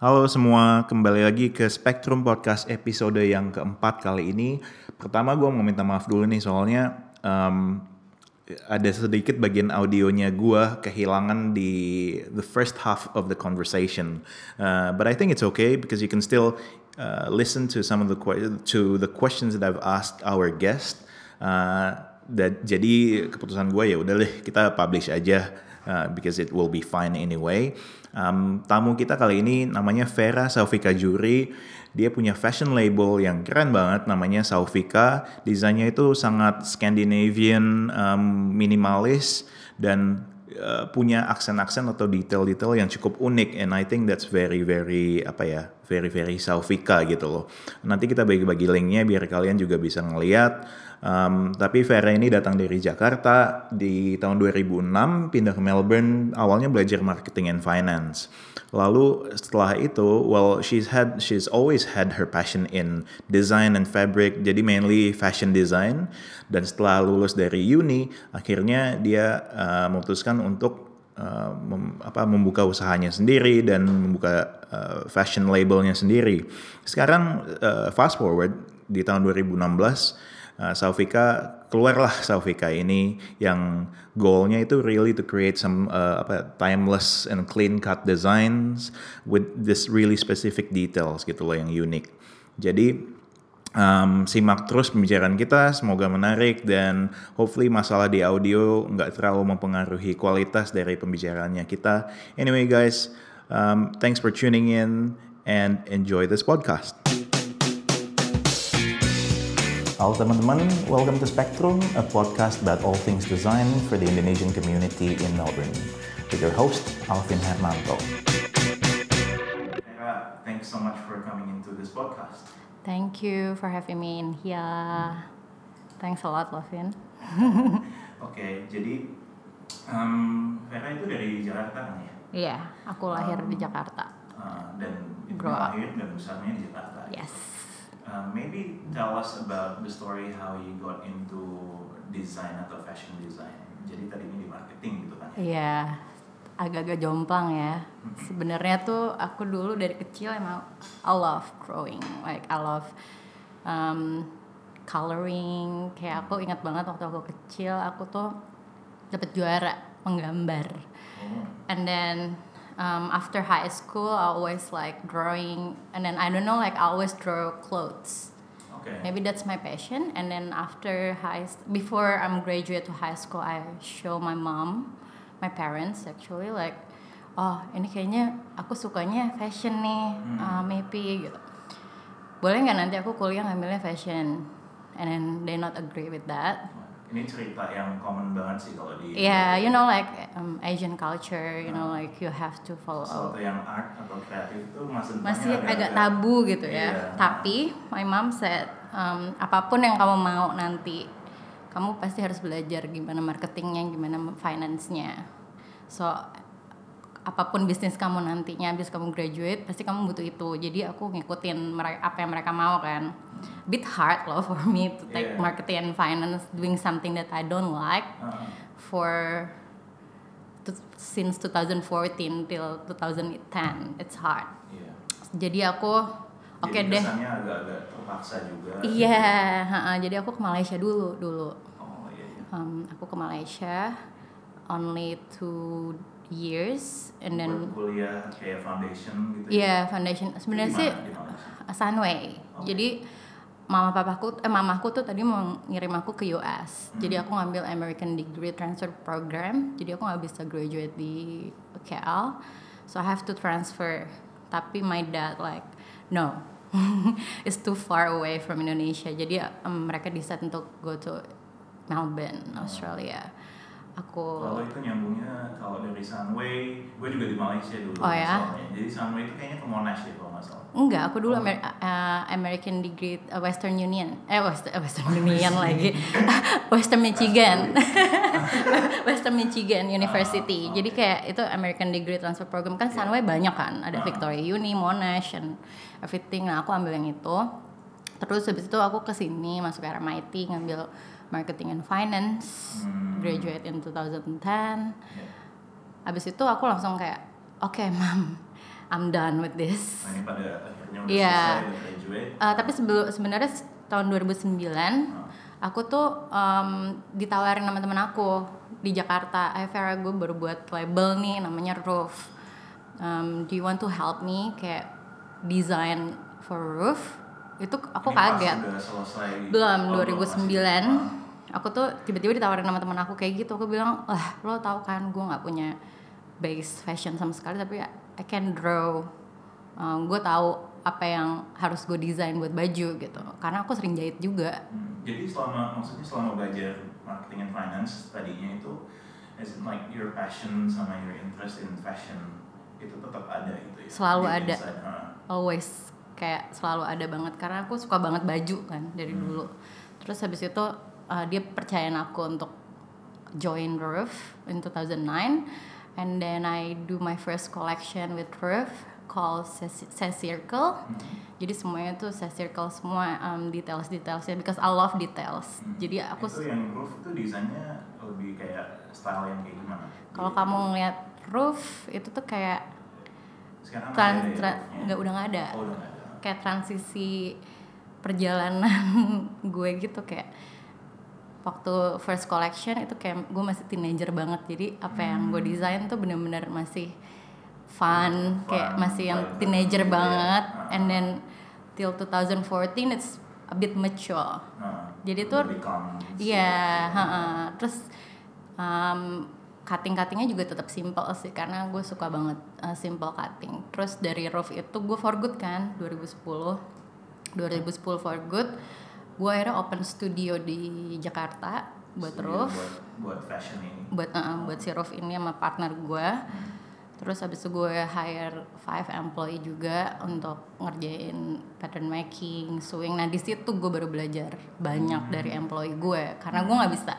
Halo semua, kembali lagi ke Spectrum Podcast episode yang keempat kali ini. Pertama gue mau minta maaf dulu nih soalnya um, ada sedikit bagian audionya gue kehilangan di the first half of the conversation. Uh, but I think it's okay because you can still uh, listen to some of the to the questions that I've asked our guest. Uh, dan jadi keputusan gue ya udah deh kita publish aja uh, because it will be fine anyway. Um, tamu kita kali ini namanya Vera Saufika Juri. Dia punya fashion label yang keren banget namanya Saufika. Desainnya itu sangat Scandinavian, um, minimalis dan uh, punya aksen-aksen atau detail-detail yang cukup unik and I think that's very very apa ya very very Saufika gitu loh. Nanti kita bagi-bagi linknya biar kalian juga bisa ngeliat Um, tapi Vera ini datang dari Jakarta di tahun 2006, pindah ke Melbourne, awalnya belajar marketing and finance. Lalu setelah itu, well, she's had, she's always had her passion in design and fabric, jadi mainly fashion design. Dan setelah lulus dari uni, akhirnya dia uh, memutuskan untuk Uh, mem, apa, membuka usahanya sendiri dan membuka uh, fashion labelnya sendiri. Sekarang uh, fast forward di tahun 2016 uh, Saufika keluarlah Saufika ini yang goalnya itu really to create some uh, apa timeless and clean cut designs with this really specific details gitu loh yang unik. Jadi um, simak terus pembicaraan kita, semoga menarik dan hopefully masalah di audio nggak terlalu mempengaruhi kualitas dari pembicaraannya kita. Anyway guys, um, thanks for tuning in and enjoy this podcast. Halo teman-teman, welcome to Spectrum, a podcast about all things design for the Indonesian community in Melbourne. With your host, Alvin Hermanto. Era, thanks so much for coming into this podcast. Thank you for having me in here. Thanks a lot, Lovin. Oke, okay, jadi um, Vera itu dari Jakarta kan ya? Iya, aku lahir um, di Jakarta. Uh, dan lahir dan besarnya di Jakarta. Yes. Um, maybe tell us about the story how you got into design atau fashion design. Jadi tadinya di marketing gitu kan? Iya, yeah, agak-agak jomplang ya. Mm-hmm. Sebenarnya tuh aku dulu dari kecil emang I love drawing, like I love um, coloring. Kayak aku ingat banget waktu aku kecil aku tuh dapat juara menggambar. Oh. And then um, after high school I always like drawing and then I don't know like I always draw clothes. Okay. maybe that's my passion. And then after high before I'm graduate to high school I show my mom my parents actually like oh ini kayaknya aku sukanya fashion nih hmm. uh, maybe gitu. Boleh nggak nanti aku kuliah ngambilnya fashion? And then they not agree with that ini cerita yang common banget sih kalau di yeah you know like um, Asian culture you know like you have to follow sesuatu yang art atau kreatif itu masih masih agak, agak tabu gitu ya. Yeah. tapi my mom said um, apa pun yang kamu mau nanti kamu pasti harus belajar gimana marketingnya gimana finance-nya. So apa pun bisnis kamu nantinya habis kamu graduate pasti kamu butuh itu jadi aku ngikutin mereka apa yang mereka mau kan bit hard loh for me to take yeah. marketing and finance doing something that I don't like uh -huh. for to, since 2014 till 2010 it's hard yeah. jadi aku oke okay deh agak-agak terpaksa juga iya yeah, jadi aku ke Malaysia dulu dulu oh, yeah, yeah. Um, aku ke Malaysia only two years and then kuliah kayak foundation gitu ya? Iya, yeah, foundation. Sebenarnya sih Sunway. Okay. Jadi mama papaku eh mamaku tuh tadi mau ngirim aku ke US. Hmm. Jadi aku ngambil American Degree Transfer Program. Jadi aku nggak bisa graduate di KL. So I have to transfer. Tapi my dad like no. It's too far away from Indonesia. Jadi um, mereka decide untuk go to Melbourne, Australia aku kalau itu nyambungnya kalau dari Sunway gue juga di Malaysia dulu oh ya? jadi Sunway itu kayaknya ke Monash ya kalau nggak salah. Enggak aku dulu oh. Amer uh, American Degree uh, Western Union. Eh Western, uh, Western Union lagi. Western Michigan. Western Michigan University. Oh, okay. jadi kayak itu American Degree Transfer Program. Kan yeah. Sunway banyak kan. Ada uh. Victoria Uni Monash and everything. Nah aku ambil yang itu. Terus habis itu aku ke sini masuk ke RMIT ngambil marketing and finance hmm. graduate in 2010 yeah. abis itu aku langsung kayak oke okay, mam I'm done with this Nah, ini pada akhirnya udah Iya. selesai, graduate. Uh, tapi sebelum sebenarnya tahun 2009 aku tuh um, ditawarin sama temen aku di Jakarta eh Vera gue baru buat label nih namanya Roof um, do you want to help me kayak design for Roof itu aku Ini kaget selesai. belum Oh, 2009 masih. Ah. aku tuh tiba-tiba ditawarin sama temen aku kayak gitu aku bilang lah lo tau kan gue nggak punya base fashion sama sekali tapi I can draw Um, gue tahu apa yang harus gue desain buat baju gitu karena aku sering jahit juga Hmm, Jadi selama maksudnya selama belajar marketing and finance tadinya itu is it like your passion sama your interest in fashion itu tetap ada gitu ya? Selalu ada. inside, ah. always kayak selalu ada banget karena aku suka banget baju kan dari Hmm. dulu terus habis itu uh, dia percayain aku untuk join Roof in 2009 and then I do my first collection with Roof called Ses Circle Hmm. jadi semuanya tuh Ses Circle semua um, details detailsnya because I love details Hmm. jadi aku itu yang roof itu desainnya lebih kayak style yang kayak gimana? kalau kamu ngeliat Roof itu tuh kayak sekarang masih ada ya nggak udah nggak ada Oh, udah nggak ada. Kayak transisi perjalanan gue gitu kayak waktu first collection itu kayak gue masih teenager banget jadi apa yang gue desain tuh bener-bener masih fun, kayak masih yang teenager gitu ya. banget Ah. and then till 2014 it's a bit mature Nah, Jadi tuh- Iya, style. heeh. terus um, cutting-cuttingnya juga tetap simple sih karena gue suka banget uh, simple cutting. Terus dari Roof itu gue for good kan 2010, 2010 for good. Gue akhirnya open studio di Jakarta buat Studio Roof, buat, buat fashion ini. buat uh, buat si Roof ini sama partner gue. Terus habis itu gue hire five employee juga untuk ngerjain pattern making, sewing. Nah di situ gue baru belajar banyak dari employee gue karena gue nggak bisa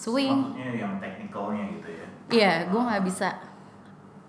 sewing. Maksudnya yang teknikalnya gitu ya. Iya, gue nggak bisa.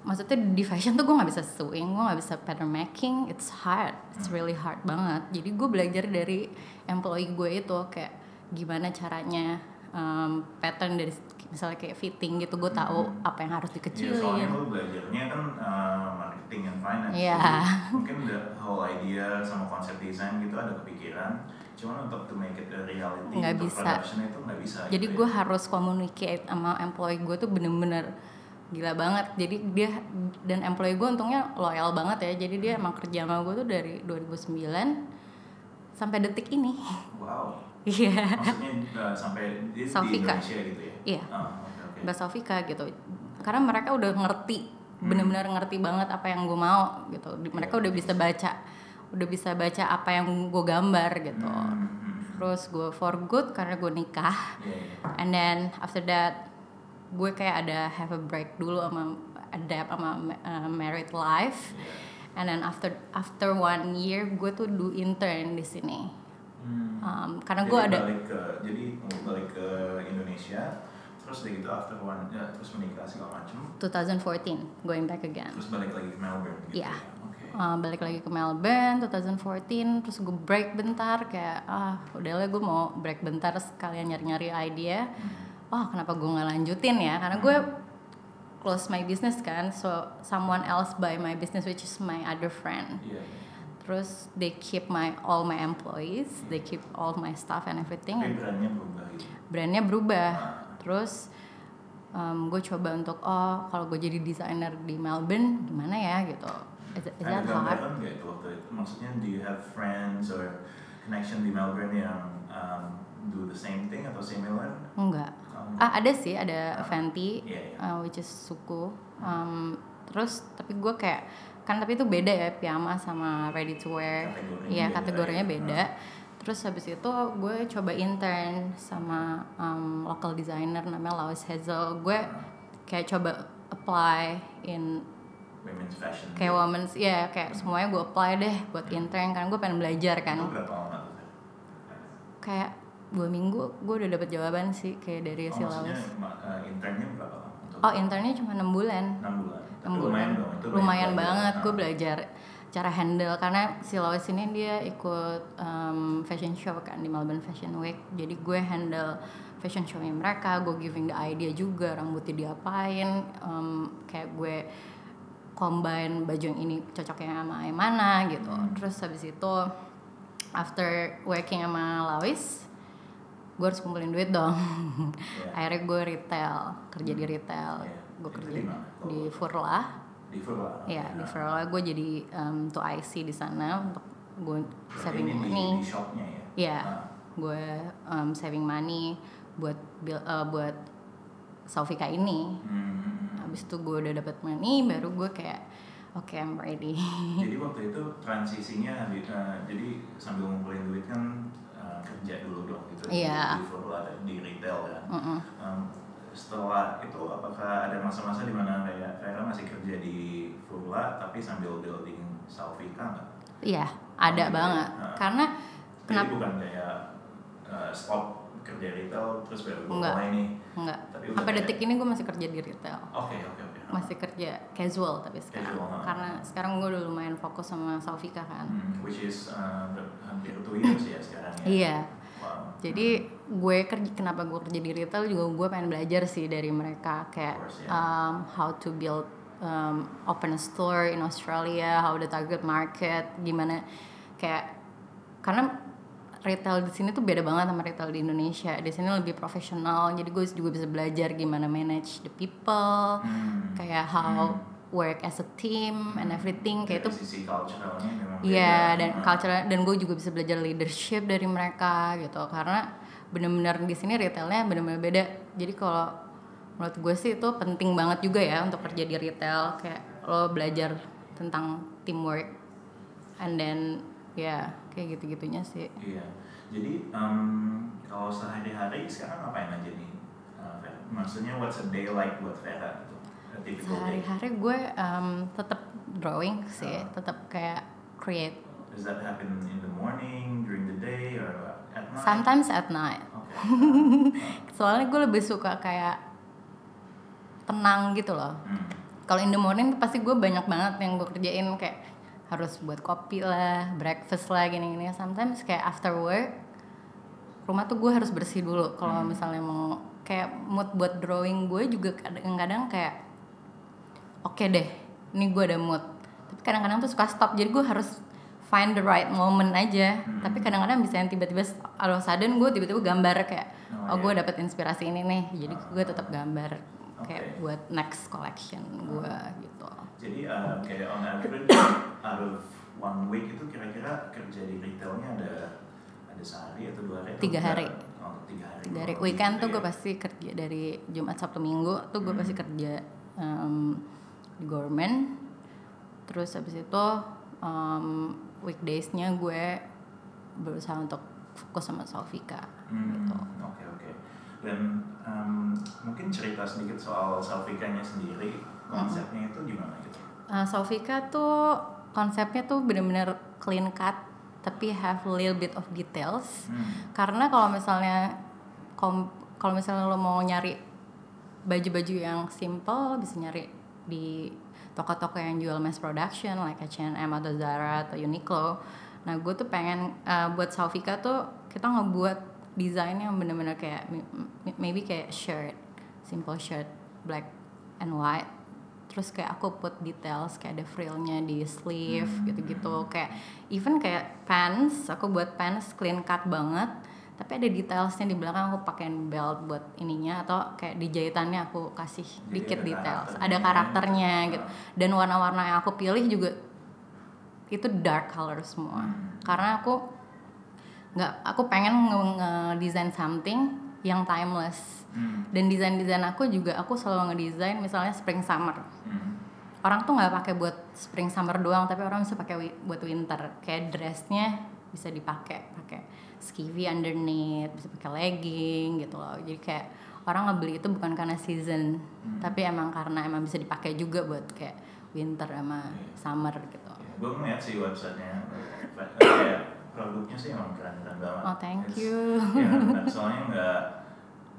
Maksudnya di fashion tuh gue nggak bisa sewing, gue nggak bisa pattern making. It's hard, it's really hard banget. Jadi gue belajar dari employee gue itu kayak gimana caranya um, pattern dari misalnya kayak fitting gitu. Gue tahu apa yang harus Iya, soalnya dikecilin. lo belajarnya kan uh, marketing and finance. Jadi mungkin the whole idea sama konsep desain gitu ada kepikiran. Cuman untuk to make it a reality Nggak untuk bisa. production itu nggak bisa. Jadi gitu gue ya. harus communicate sama employee gue tuh bener-bener gila banget. Jadi dia dan employee gue untungnya loyal banget ya. Jadi dia emang kerja sama gue tuh dari 2009 sampai detik ini. Wow. Iya. Maksudnya uh, sampai di, di. Indonesia gitu ya? Iya. Oh, oke, oke. Mbak Sofika gitu karena mereka udah ngerti Hmm. Bener-bener ngerti banget apa yang gue mau gitu. Di- mereka Iya, udah bisa baca udah bisa baca apa yang gue gambar gitu. Hmm, hmm, terus gue for good karena gue nikah. Iya, iya. and then after that gue kayak ada have a break dulu sama adapt sama uh, married life. Iya. and then after after one year gue tuh do intern di sini. Hmm. Um, karena gue ada balik ke jadi balik ke Indonesia terus udah gitu after one ya, terus menikah segala macem. 2014 going back again. Terus balik lagi ke Melbourne gitu Iya. ya Uh, balik lagi ke Melbourne 2014 terus gue break bentar kayak ah udahlah gue mau break bentar sekalian nyari-nyari idea. Wah kenapa gue nggak lanjutin ya? Karena gue close my business kan so someone else buy my business which is my other friend. Iya. Terus they keep my all my employees they keep all my staff and everything. Tapi brandnya berubah gitu? Brandnya berubah terus um, gue coba untuk oh kalau gue jadi desainer di Melbourne gimana ya? Gitu. Is, is ada that hard? gambaran nggak itu waktu itu? Maksudnya do you have friends or connection di Melbourne yang um, do the same thing atau similar? Enggak. Um, ah ada sih ada Fenty Iya, iya. uh, which is suku. Um, terus tapi gue kayak kan tapi itu beda ya piyama sama ready to wear. Kategorinya iya beda, kategorinya ya. beda terus habis itu gue coba intern sama um, local designer namanya Lois Hazel. Gue kayak coba apply in women's fashion. kayak women's ya kayak semuanya gue apply deh buat intern kan. Gue pengen belajar kan. Kayak dua minggu gue udah dapet jawaban sih kayak dari oh, si uh, internnya berapa lama? Untuk oh internnya cuma enam bulan. Enam bulan. Enam lumayan bulan. dong itu lumayan banget gue Ah. belajar cara handle karena si Lois ini dia ikut um, fashion show kan di Melbourne Fashion Week jadi gue handle fashion show-nya mereka gue giving the idea juga rambutnya diapain um, kayak gue combine baju yang ini cocoknya sama yang mana gitu Hmm. terus habis itu after working sama Lawis gue harus kumpulin duit dong Iya. akhirnya gue retail kerja di retail Iya. gue kerja di di Furla Di ya di Furla gue jadi um, to IC di sana untuk gue saving ini di- money Di, shopnya ya. Iya, Nah, gue um, saving money buat uh, buat Saufika ini. hmm. Habis itu gue udah dapet money, baru gue kayak oke I'm ready. Jadi waktu itu transisinya di- eh, jadi sambil ngumpulin duit kan eh, kerja dulu dong gitu Iya. di Furla di retail kan. Mm-mm. Em, setelah itu apakah ada masa-masa di mana kayak Vera masih kerja di Furla tapi sambil building Salvika nggak? Iya, ada Oh, gitu ya. banget. Nah. Karena Jadi kenapa bukan kayak eh, stop kerja retail terus baru mulai nih. enggak Tapi sampai detik ini gue masih kerja di retail. Oke oke oke. Masih kerja casual tapi sekarang. Casual, ha. Karena sekarang gue udah lumayan fokus sama Saufika kan. Hmm, which is ber- hampir two years ya sekarang ya. Iya. Jadi gue kerja kenapa gue kerja di retail juga gue pengen belajar sih dari mereka. Kayak um, how to build um, open a store in Australia, how the target market, gimana. Kayak karena retail di sini tuh beda banget sama retail di Indonesia. Di sini lebih profesional, jadi gue juga bisa belajar gimana manage the people, Hmm. kayak how work as a team and everything kayak itu sisi culturalnya memang Iya dan Nah, culture dan gue juga bisa belajar leadership dari mereka gitu karena bener-bener di sini retailnya bener-bener beda jadi kalau menurut gue sih itu penting banget juga ya untuk kerja di retail kayak lo belajar tentang teamwork and then ya kayak gitu-gitunya sih Iya. Jadi em, kalau sehari-hari sekarang ngapain aja nih? eh? Maksudnya what's a day like buat Vera sehari-hari gue um, tetap drawing sih Ah. tetap kayak create Does that happen in the morning, during the day, or at night? sometimes at night Oke. soalnya gue lebih suka kayak tenang gitu loh Hmm. kalau in the morning pasti gue banyak banget yang gue kerjain kayak harus buat kopi lah, breakfast lah gini-gini. Sometimes kayak after work rumah tuh gue harus bersih dulu kalau misalnya mau kayak mood buat drawing gue juga kadang-kadang kayak oke deh, ini gue ada mood. Tapi kadang-kadang tuh suka stop jadi gue harus find the right moment aja. Tapi kadang-kadang bisa yang tiba-tiba all of a sudden gue tiba-tiba gambar kayak Oh, oh, gue iya. dapet inspirasi ini nih. Jadi gue tetap gambar kayak Oke. buat next collection gue gitu. Jadi eh, kayak on average out of one week itu kira-kira kerja di retailnya ada ada sehari atau dua hari? Tiga hari. Oh, tiga hari. Dari Oh, weekend gitu tuh ya. gue pasti kerja dari Jumat Sabtu Minggu tuh gue pasti kerja em, government. Terus habis itu em, weekdaysnya gue berusaha untuk fokus sama Sofika Hmm, gitu. Oke oke. Dan em, mungkin cerita sedikit soal Salvikanya sendiri konsepnya itu gimana gitu? Uh, Sofika tuh konsepnya tuh bener-bener clean cut tapi have a little bit of details. Hmm. Karena kalau misalnya kalau misalnya lo mau nyari baju-baju yang simple bisa nyari di toko-toko yang jual mass production like H&M atau Zara atau Uniqlo. Nah gue tuh pengen uh, buat Saufika tuh kita ngebuat desain yang bener-bener kayak maybe kayak shirt, simple shirt black and white. Terus kayak aku put details kayak ada frillnya di sleeve gitu-gitu kayak even kayak pants aku buat pants clean cut banget tapi ada detailsnya di belakang aku pakein belt buat ininya atau kayak di jahitannya aku kasih Jadi dikit ada details. karakternya. ada karakternya gitu. Dan warna-warna yang aku pilih juga itu dark color semua. Karena aku nggak aku pengen nge- ngedesain something yang timeless. Hmm. dan desain-desain aku juga aku selalu ngedesain misalnya spring summer. Hmm. orang tuh nggak pakai buat spring summer doang tapi orang bisa pakai buat winter. Kayak dressnya bisa dipakai pakai skivvy underneath bisa pakai legging gitu loh jadi kayak orang ngebeli itu bukan karena season tapi emang karena emang bisa dipakai juga buat kayak winter sama summer gitu gue ngeliat sih websitenya kayak produknya sih emang keren-keren banget Oh, thank It's- you. ya benar. soalnya nggak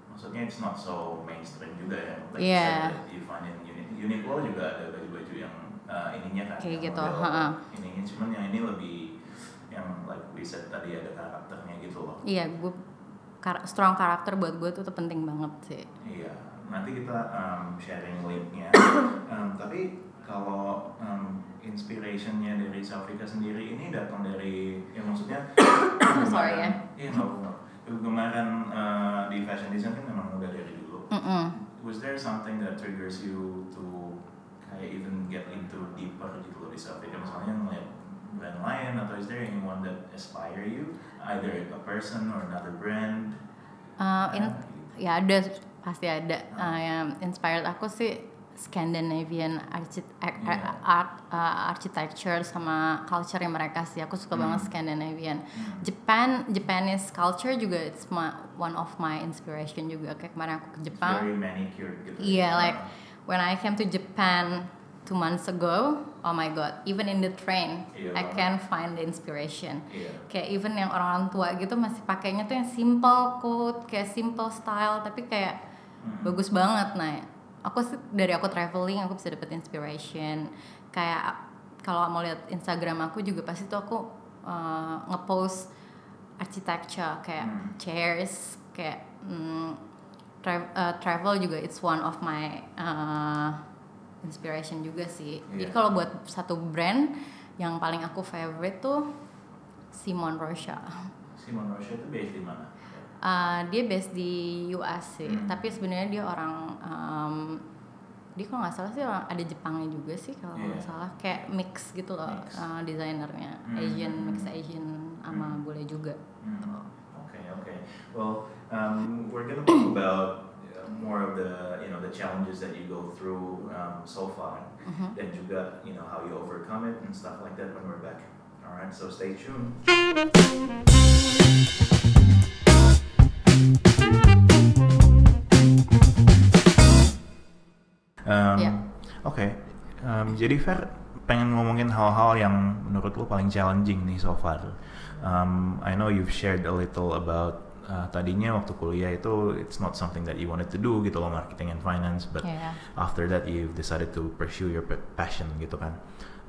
maksudnya it's not so mainstream juga ya like you Iya. you find in Uni- Uniqlo juga ada baju-baju yang uh, ininya kan Kayak gitu, model ha-ha. ininya cuman yang ini lebih yang like we said tadi ada karakternya gitu loh iya gue kar- strong karakter buat gue tuh, tuh penting banget sih Iya, nanti kita um, sharing linknya. Um, tapi kalau um, inspirationnya dari Safika sendiri ini datang dari ya maksudnya Sorry ya. Iya nggak apa Kegemaran uh, di fashion design kan memang udah dari dulu. Mm-mm. Was there something that triggers you to kayak even get into deeper gitu loh di Safika misalnya ngeliat brand lain atau is there anyone that aspire you either a person or another brand? Uh, in- gitu. ya ada pasti ada Uh, yang inspired aku sih Scandinavian archi- ar- Iya. art uh, architecture sama culture mereka sih aku suka banget Scandinavian Japan Japanese culture juga it's my, one of my inspiration juga kayak kemarin aku ke It's Jepang very manicured gitu. Iya, like when I came to Japan two months ago, oh my god, even in the train, Iya I can find the inspiration. Iya. Kayak even yang orang-orang tua gitu masih pakainya tuh yang simple quote, kayak simple style, tapi kayak Hmm. bagus banget. Nah, aku sih dari aku traveling aku bisa dapet inspiration. Kayak kalau mau lihat Instagram aku juga pasti tuh aku uh, ngepost architecture kayak Hmm. chairs, kayak mm, tra- uh, travel juga it's one of my uh, inspiration juga sih. Jadi Iya. kalau buat satu brand yang paling aku favorite tuh Simon Rocha. Simon Rocha itu based di mana? Uh, dia based di US sih, Hmm. tapi sebenarnya dia orang um, dia kalau nggak salah sih orang ada Jepangnya juga sih kalau nggak Iya. salah kayak mix gitu loh Mix. uh, desainernya Hmm. Asian mix Asian sama Hmm. bule juga. Hmm. Okay, okay. Well, um, we're gonna talk about more of the you know the challenges that you go through um, so far, Mhm. you got you know how you overcome it and stuff like that when we're back. All right, so stay tuned. Um, Iya. Oke, Um, jadi Fer pengen ngomongin hal-hal yang menurut lo paling challenging nih so far. Um, I know you've shared a little about uh, tadinya waktu kuliah itu it's not something that you wanted to do gitu loh marketing and finance, but Yeah. after that you've decided to pursue your pa- passion gitu kan.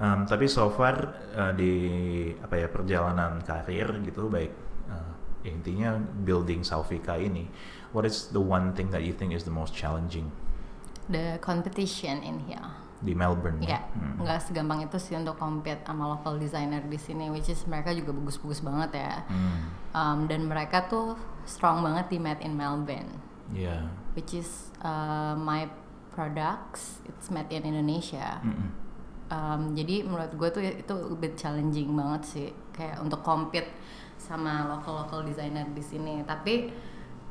Um, tapi so far uh, di apa ya perjalanan karir gitu baik uh, intinya building Salvika ini, what is the one thing that you think is the most challenging The competition in here. Di Melbourne? Ya, Hmm. nggak segampang itu sih untuk compete sama local designer di sini, which is mereka juga bagus-bagus banget ya. Hmm. Um, dan mereka tuh strong banget di Made in Melbourne, Yeah. which is uh, my products, it's made in Indonesia. Mm-mm. Um, jadi menurut gue tuh itu a bit challenging banget sih, kayak untuk compete sama local-local designer di sini. Tapi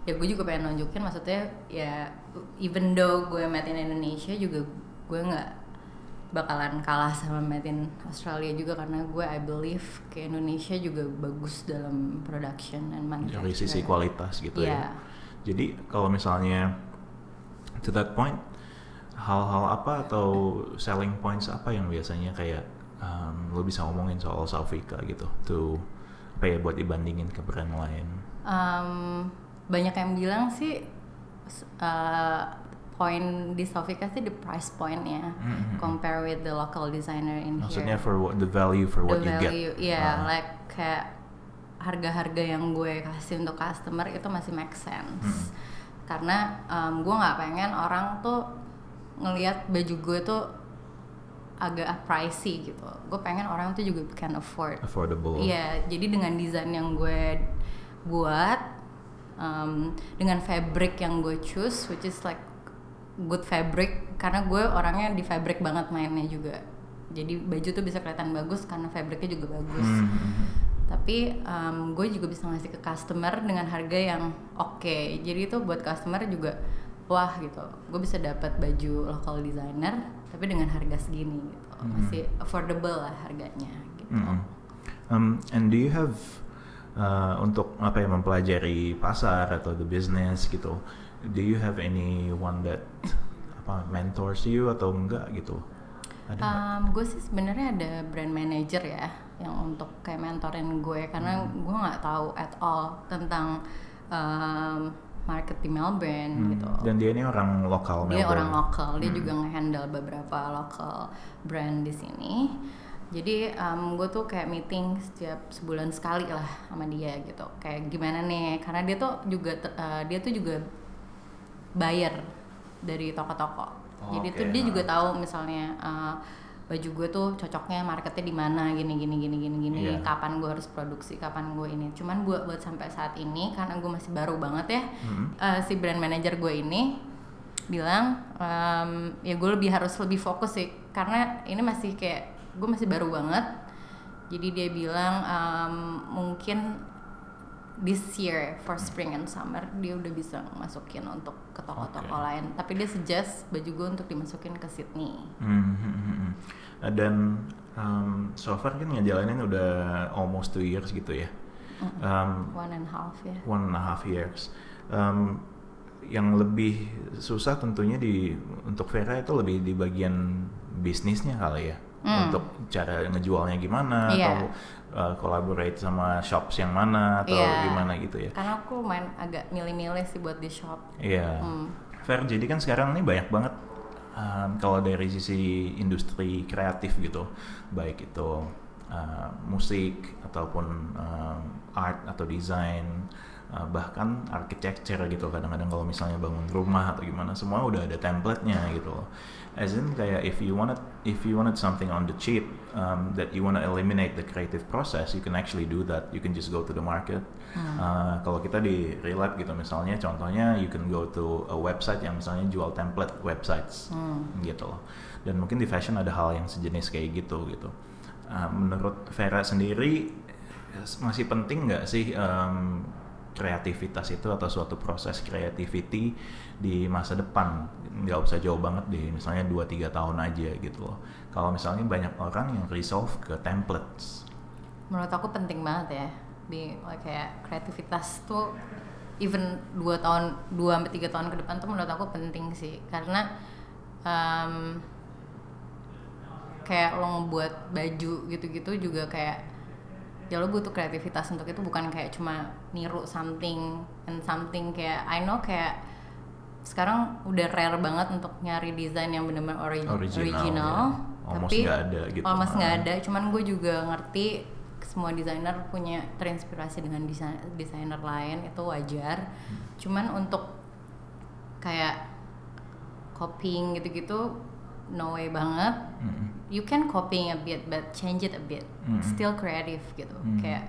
ya gue juga pengen nunjukin, maksudnya ya even though gue made in Indonesia juga gue nggak bakalan kalah sama made in Australia juga karena gue I believe ke Indonesia juga bagus dalam production dan manufacturing. Dari sisi kualitas gitu Iya. ya. Jadi kalau misalnya to that point, hal-hal apa atau selling points apa yang biasanya kayak um, lo bisa ngomongin soal Salvika gitu, to apa ya buat dibandingin ke brand lain. Um, banyak yang bilang sih uh, poin di Sofika sih the price pointnya Mhm. compare with the local designer in Maksudnya here. for what the value for what the you value, get. yeah, Ah. like kayak harga-harga yang gue kasih untuk customer itu masih make sense. Mhm. Karena um, gue nggak pengen orang tuh ngelihat baju gue tuh agak pricey gitu. Gue pengen orang tuh juga can afford. affordable. Iya, jadi dengan desain yang gue buat, um, dengan fabric yang gue choose, which is like good fabric, karena gue orangnya di fabric banget mainnya juga. Jadi baju tuh bisa kelihatan bagus karena fabricnya juga bagus. Hmm. Tapi um, gue juga bisa ngasih ke customer dengan harga yang oke. Jadi itu buat customer juga wah gitu. Gue bisa dapat baju local designer tapi dengan harga segini gitu. Masih affordable lah harganya gitu. Mm-mm. Um, and do you have uh, untuk apa ya mempelajari pasar atau the business gitu? Do you have anyone that apa mentors you atau enggak gitu? Ada? Um, gue sih sebenarnya ada brand manager ya yang untuk kayak mentorin gue karena Hmm. gue nggak tahu at all tentang um, market di Melbourne Hmm, gitu. Dan dia ini orang lokal dia Melbourne. orang lokal dia Hmm. juga ngehandle beberapa local brand di sini jadi um, gue tuh kayak meeting setiap sebulan sekali lah sama dia gitu kayak gimana nih karena dia tuh juga uh, dia tuh juga buyer dari toko-toko Oh, jadi tuh dia nah. juga tahu misalnya uh, baju gue tuh cocoknya marketnya di mana gini gini gini gini gini Iya. kapan gue harus produksi kapan gue ini cuman buat buat sampai saat ini karena gue masih baru banget ya Hmm. uh, si brand manager gue ini bilang um, ya gue lebih harus lebih fokus sih karena ini masih kayak gue masih baru banget jadi dia bilang um, mungkin this year for spring and summer dia udah bisa masukin untuk ke toko-toko Oke. lain tapi dia suggest baju gue untuk dimasukin ke Sydney Hmm, hmm, hmm, hmm. Dan um, so far kan ngejalanin udah almost two years gitu ya. Um, one and a half ya one and a half years. Um, yang lebih susah tentunya di untuk Vera itu lebih di bagian bisnisnya kali ya. Hmm. Untuk cara ngejualnya gimana Iya. atau uh, collaborate sama shops yang mana atau Iya. gimana gitu ya. karena aku main agak milih-milih sih buat di shop Iya. Hmm. Fair, jadi kan sekarang ini banyak banget um, kalau dari sisi industri kreatif gitu, baik itu uh, musik ataupun um, art atau desain, uh, bahkan architecture gitu. Kadang-kadang kalau misalnya bangun rumah atau gimana, semua udah ada template-nya gitu. loh. As in kayak if you wanted if you wanted something on the cheap um, that you wanna eliminate the creative process, you can actually do that. You can just go to the market. Uh, kalau kita di Relab gitu misalnya, contohnya you can go to a website yang misalnya jual template websites Hmm. gitu loh. Dan mungkin di fashion ada hal yang sejenis kayak gitu gitu. Uh, menurut Vera sendiri masih penting nggak sih um, kreativitas itu atau suatu proses creativity di masa depan. Nggak usah jauh banget deh misalnya 2-3 tahun aja gitu loh. Kalau misalnya banyak orang yang resolve ke templates. Menurut aku penting banget ya. Di like, kayak kreativitas tuh even dua tahun dua sampai tiga tahun ke depan tuh menurut aku penting sih. Karena um, kayak lo ngebuat baju gitu-gitu juga kayak ya lo butuh kreativitas untuk itu bukan kayak cuma niru something and something kayak I know kayak sekarang udah rare banget untuk nyari desain yang benar-benar ori- Original, original, ya. Almost tapi nggak ada gitu. almost nggak Ah. ada cuman gue juga ngerti semua desainer punya terinspirasi dengan desain desainer lain itu wajar cuman untuk kayak copying gitu-gitu no way banget Mm-mm. you can copying a bit but change it a bit Mm-mm. still creative gitu Mm. kayak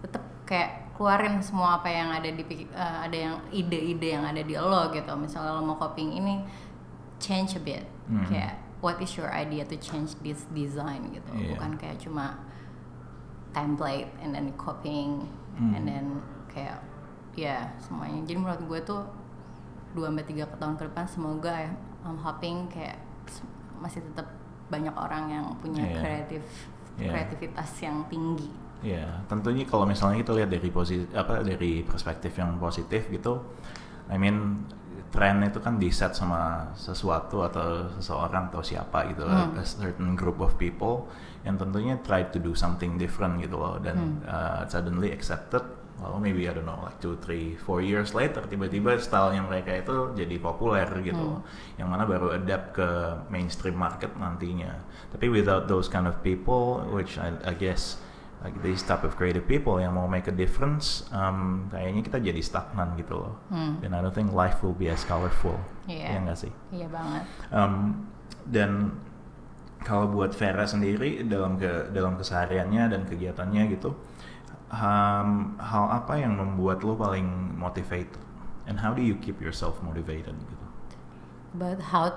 tetap kayak keluarin semua apa yang ada di eh, ada yang ide-ide yang ada di lo gitu misalnya lo mau copying ini change a bit Mm. kayak what is your idea to change this design gitu Iya. bukan kayak cuma template and then copying Mm. and then kayak ya semuanya jadi menurut gue tuh dua sampai tiga tahun ke depan semoga ya I'm hoping kayak masih tetap banyak orang yang punya Iya. kreatif Iya. kreativitas yang tinggi Ya, tentunya kalau misalnya kita lihat dari posisi apa dari perspektif yang positif gitu, I mean tren itu kan di set sama sesuatu atau seseorang atau siapa gitu Hmm. a certain group of people yang tentunya try to do something different gitu loh dan uh, suddenly accepted well maybe I don't know like two, three, four years later tiba-tiba stylenya mereka itu jadi populer gitu. Loh yang mana baru adapt ke mainstream market nantinya. Tapi without those kind of people which I, I guess like these type of creative people yang mau make a difference um, kayaknya kita jadi stagnan gitu loh. Hmm. dan I don't think life will be as colorful. Iya. ya nggak sih? Iya banget. Um, dan kalau buat Vera sendiri dalam ke dalam kesehariannya dan kegiatannya gitu, um, hal apa yang membuat lo paling motivated? And how do you keep yourself motivated gitu? but how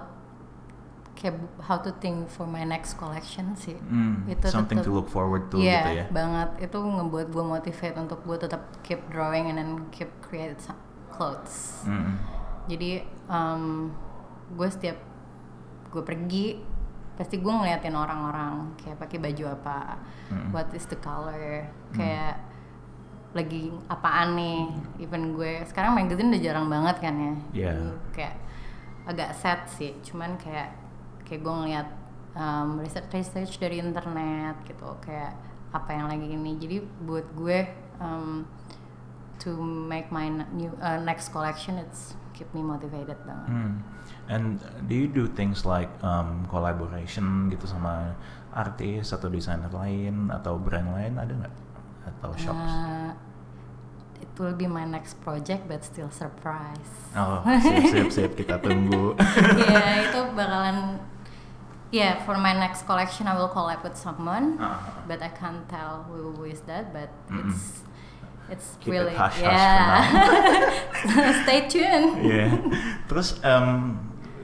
how to think for my next collection sih Hmm, Itu something tetep- to look forward to Iya, gitu ya. banget. Itu ngebuat gue motivate untuk gue tetap keep drawing and then keep create some clothes. Mm, Jadi um, gue setiap gue pergi pasti gue ngeliatin orang-orang kayak pakai baju apa, Mm. what is the color, kayak lagi apaan nih. Even gue sekarang magazine udah jarang banget kan ya. Jadi Kayak agak sad sih. Cuman kayak kayak gue ngeliat um, research research dari internet gitu kayak apa yang lagi ini. Jadi buat gue um, to make my new uh, next collection it's keep me motivated banget. Hmm. And do you do things like um, collaboration gitu sama artis atau desainer lain atau brand lain ada nggak? Atau shops? Uh, it will be my next project but still surprise. Oh, siap siap siap kita tunggu. yeah, itu bakalan yeah for my next collection I will collab with someone, Ah. but I can't tell who, is that. But Mm-mm. it's it's Keep it really hush-hush for yeah. Stay tuned. Iya. Terus em,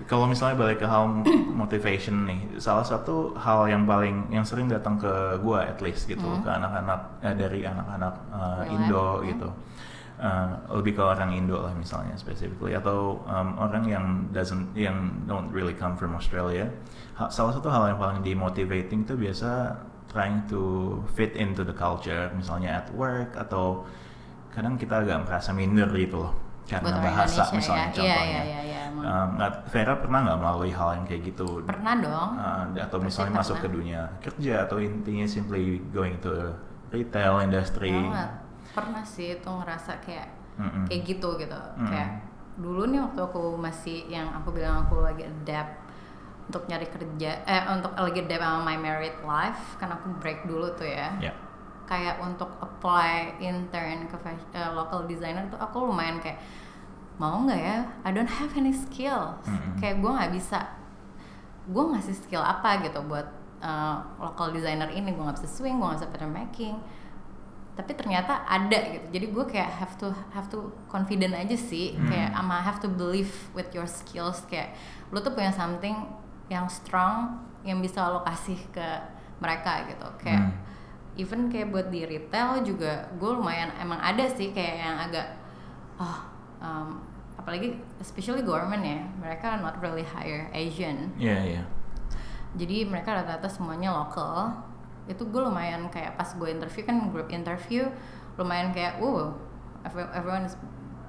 kalau misalnya balik ke hal motivation nih, salah satu hal yang paling yang sering datang ke gua at least gitu Hmm. ke anak-anak eh, dari anak-anak Real Indo life, gitu. Eh, lebih ke orang Indo lah misalnya specifically atau em, orang yang doesn't yang don't really come from Australia. Ha- salah satu hal yang paling demotivating itu biasa trying to fit into the culture misalnya at work atau kadang kita agak merasa minder gitu loh karena Buat bahasa Indonesia misalnya ya. Contohnya. iya, iya, iya, emang. Um, Vera pernah nggak melalui hal yang kayak gitu? Pernah dong. Uh, atau Pasti misalnya masuk ke pernah. dunia kerja atau intinya simply going to retail industry. banget pernah sih itu ngerasa kayak Mm-mm. kayak gitu gitu Mm. kayak dulu nih waktu aku masih yang aku bilang aku lagi adapt untuk nyari kerja eh untuk lagi sama my married life kan aku break dulu tuh ya. Ya. kayak untuk apply intern ke eh, local designer tuh aku lumayan kayak mau nggak ya? I don't have any skills Mm-mm. kayak gue nggak bisa gue ngasih skill apa gitu buat uh, local designer ini. Gue nggak bisa swing gue nggak bisa pattern making. Tapi ternyata ada gitu. Jadi gue kayak have to have to confident aja sih. Hmm. kayak ama have to believe with your skills. Kayak lu tuh punya something yang strong yang bisa lo kasih ke mereka gitu kayak Hmm. even kayak buat di retail juga gue lumayan emang ada sih kayak yang agak oh um, apalagi especially government ya mereka not really hire Asian Iya, iya. jadi mereka rata-rata semuanya lokal itu gue lumayan kayak pas gue interview kan group interview lumayan kayak wow every- everyone is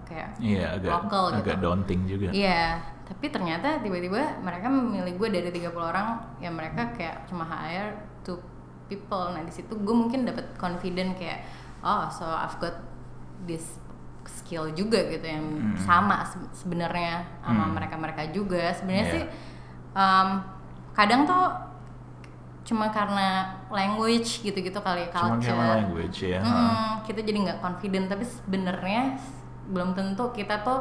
kayak Iya, agak lokal gitu agak daunting juga. Iya, tapi ternyata tiba-tiba mereka memilih gue dari 30 orang yang mereka kayak cuma hire two people. Nah, di situ gue mungkin dapat confident kayak oh, so I've got this skill juga gitu yang Hmm. sama se- sebenarnya sama Hmm. mereka-mereka juga. Sebenarnya Iya. sih um, kadang tuh cuma karena language gitu-gitu kali Cuma culture. karena language ya. ha. Mm, kita jadi nggak confident tapi sebenarnya belum tentu kita tuh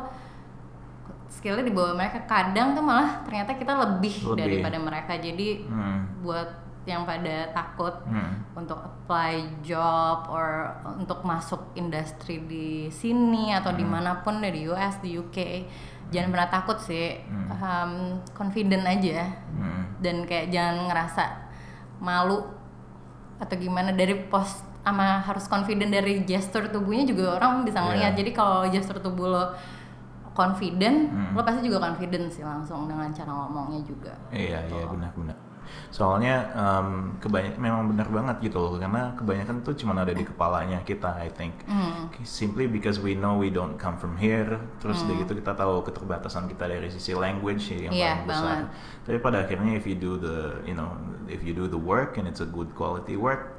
skillnya di bawah mereka kadang tuh malah ternyata kita lebih, Lebih. daripada mereka jadi Hmm. buat yang pada takut Hmm. untuk apply job or untuk masuk industri di sini atau Hmm. di mana pun dari US di UK jangan pernah takut sih Hmm. Um, confident aja Hmm. dan kayak jangan ngerasa malu atau gimana dari pos sama harus confident dari gesture tubuhnya juga orang bisa ngeliat Iya. jadi kalau gesture tubuh lo confident Hmm. lo pasti juga confident sih langsung dengan cara ngomongnya juga Iya Gitu. iya benar-benar. Soalnya em, kebanyak memang benar banget gitu loh karena kebanyakan tuh cuma ada di kepalanya kita I think. Hmm. Simply because we know we don't come from here, terus udah gitu kita tahu keterbatasan kita dari sisi language yang Iya, paling besar. banget. Tapi pada akhirnya if you do the you know if you do the work and it's a good quality work,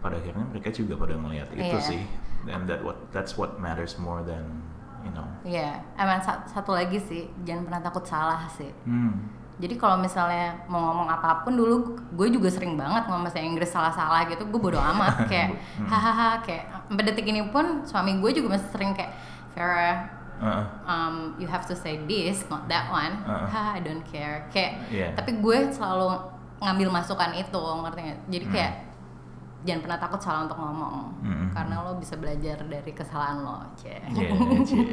pada akhirnya mereka juga pada ngelihat itu Iya. sih. And that what that's what matters more than you know. Iya, emang sa- satu lagi sih, jangan pernah takut salah sih. Hmm. Jadi kalau misalnya mau ngomong apa pun dulu, gue juga sering banget ngomong bahasa Inggris salah-salah gitu, gue bodo amat kayak hahaha kayak sampai detik ini pun suami gue juga masih sering kayak Vera, Uh-uh. um, you have to say this, not that one. Haha, I don't care. Kayak, Iya. tapi gue selalu ngambil masukan itu, ngerti nggak? Jadi Hmm. Jangan pernah takut salah untuk ngomong, Hmm. karena lo bisa belajar dari kesalahan lo, cie. Yeah, cie.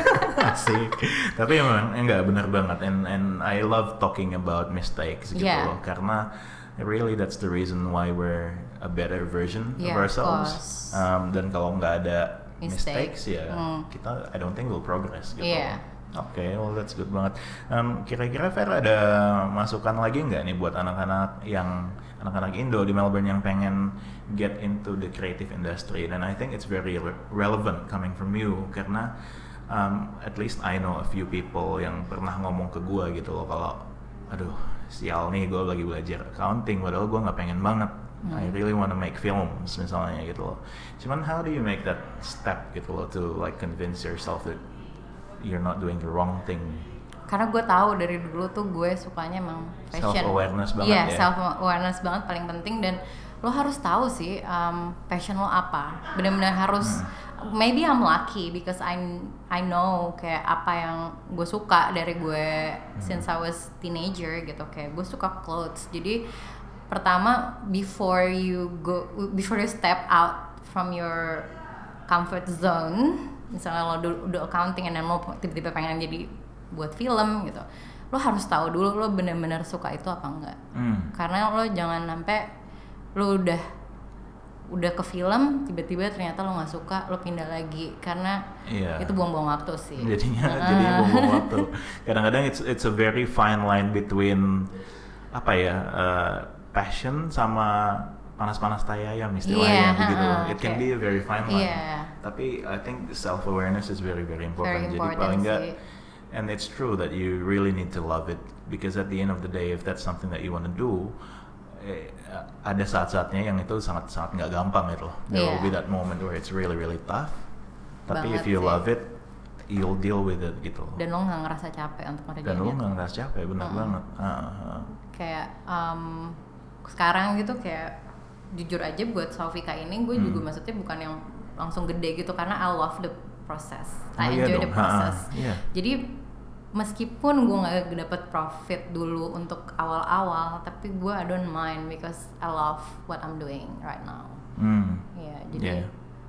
Asik. Tapi emang enggak benar banget and and I love talking about mistakes gitu Yeah. loh karena really that's the reason why we're a better version Yeah, of ourselves. Um, dan kalau nggak ada Mistakes. mistakes ya Hmm. kita I don't think we'll progress gitu. Yeah. Oke, well that's good banget. Um, kira-kira Fer ada masukan lagi nggak nih buat anak-anak yang anak-anak Indo di Melbourne yang pengen get into the creative industry? Dan I think it's very re- relevant coming from you karena um, at least I know a few people yang pernah ngomong ke gua gitu loh kalau, aduh sial nih gue lagi belajar accounting padahal gue nggak pengen banget. I really wanna make films misalnya gitu loh. Cuman how do you make that step gitu loh to like convince yourself that you're not doing the wrong thing. Karena gue tahu dari dulu tuh gue sukanya emang fashion. Self-awareness banget iya ya. self awareness banget paling penting. Dan lo harus tahu sih um, passion lo apa. Benar-benar harus maybe I'm lucky because I I know kayak apa yang gue suka dari gue since I was teenager gitu. Kayak gue suka clothes. Jadi pertama before you go before you step out from your comfort zone misalnya lo udah, udah accounting and then lo tiba-tiba pengen jadi buat film gitu. Lo harus tahu dulu lo bener-bener suka itu apa enggak. Hmm. karena lo jangan sampai lo udah udah ke film tiba-tiba ternyata lo nggak suka lo pindah lagi. Karena Iya. itu buang-buang waktu sih. Jadinya jadinya buang waktu. Kadang-kadang it's it's a very fine line between apa ya uh, passion sama panas-panas tai ayam istilahnya Iya, begitu ha-ha, it can be a very fine line. Iya. tapi I think self awareness is very very important, Very jadi important paling nggak sih. And it's true that you really need to love it because at the end of the day if that's something that you want to do eh, ada saat-saatnya yang itu sangat sangat nggak gampang loh there will Iya. be that moment where it's really really tough tapi if Banget you sih. love it you'll deal with it gitu loh dan lo nggak ngerasa capek untuk dan ngerjain lu itu nggak ngerasa capek benar Mm-mm. banget Ah, ah, ah. kayak um, sekarang gitu kayak jujur aja buat Sofika ini gue Hmm. juga maksudnya bukan yang langsung gede gitu karena I love the process Oh I iya enjoy dong, the process. Iya. jadi meskipun gue nggak dapet profit dulu untuk awal-awal tapi gue I don't mind because I love what I'm doing right now. Hmm. ya jadi Iya.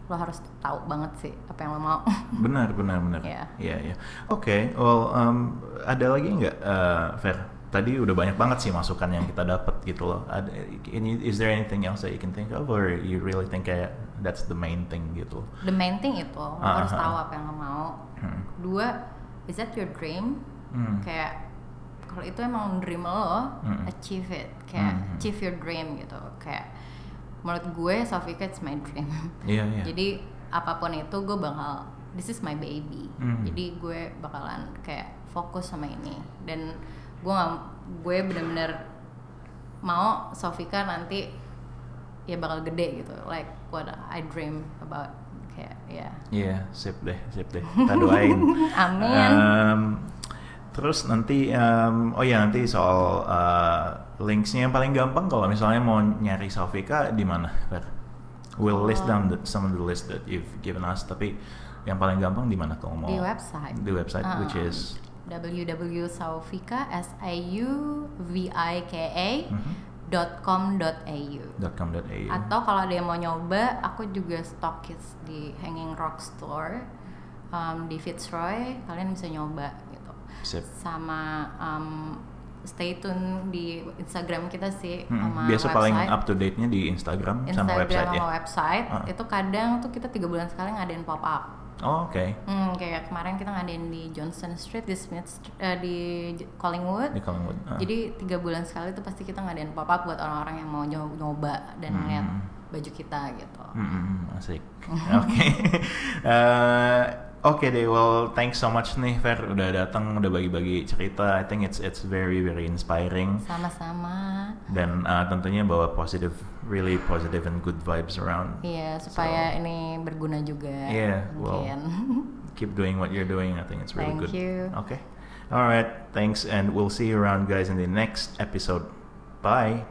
lo harus tahu banget sih apa yang lo mau. Benar benar benar. Iya. iya iya. Oke well um, ada lagi nggak uh, Fer tadi udah banyak banget sih masukan yang kita dapat gitu loh is there anything else that you can think of or you really think kayak that's the main thing gitu the main thing itu lo Ah, harus ah, tahu ah. apa yang lo mau Hmm. dua is that your dream Hmm. kayak kalau itu emang dream lo Hmm. achieve it kayak Hmm. achieve your dream gitu kayak menurut gue Sofika it's my dream iya iya jadi apa pun itu gue bakal this is my baby Hmm. jadi gue bakalan kayak fokus sama ini dan gue nggak gue bener-bener mau Sofika nanti ya bakal gede gitu like what I dream about kayak ya Iya, sip deh, sip deh. Kita doain. Amin. Em, terus nanti, em, oh ya nanti soal uh, linksnya yang paling gampang kalau misalnya mau nyari Sofika di mana? We'll list down the, some of the list that you've given us. Tapi yang paling gampang di mana kalau mau? di website Di website, which Um, is www.saufika s a u v i k a Mhm. .com.au. atau kalau ada yang mau nyoba aku juga stokis di Hanging Rock Store um, di Fitzroy kalian bisa nyoba gitu Sip. sama um, stay tune di Instagram kita sih Mm-mm. sama Biasa website. paling up to date-nya di Instagram, Instagram sama website ya. sama website Ah. itu kadang tuh kita tiga bulan sekali ngadain pop up Oh, oke. Hmm, kayak kemarin kita ngadain di Johnson Street di Smith Str- eh, di Collingwood. Di Collingwood. ah. Jadi tiga bulan sekali tuh pasti kita ngadain pop up buat orang-orang yang mau nyo- nyoba dan Hmm. ngeliat baju kita gitu. Mm-mm, asik. Oke. Eh, Oke deh, well thanks so much nih Fer udah datang, udah bagi-bagi cerita. I think it's it's very very inspiring Sama-sama. dan uh, tentunya bawa positive, really positive and good vibes around. Iya, supaya ini berguna juga. Yeah, well. Keep doing what you're doing. I think it's really Thank good. you. Okay. All right. Thanks, and we'll see you around, guys, in the next episode. Bye.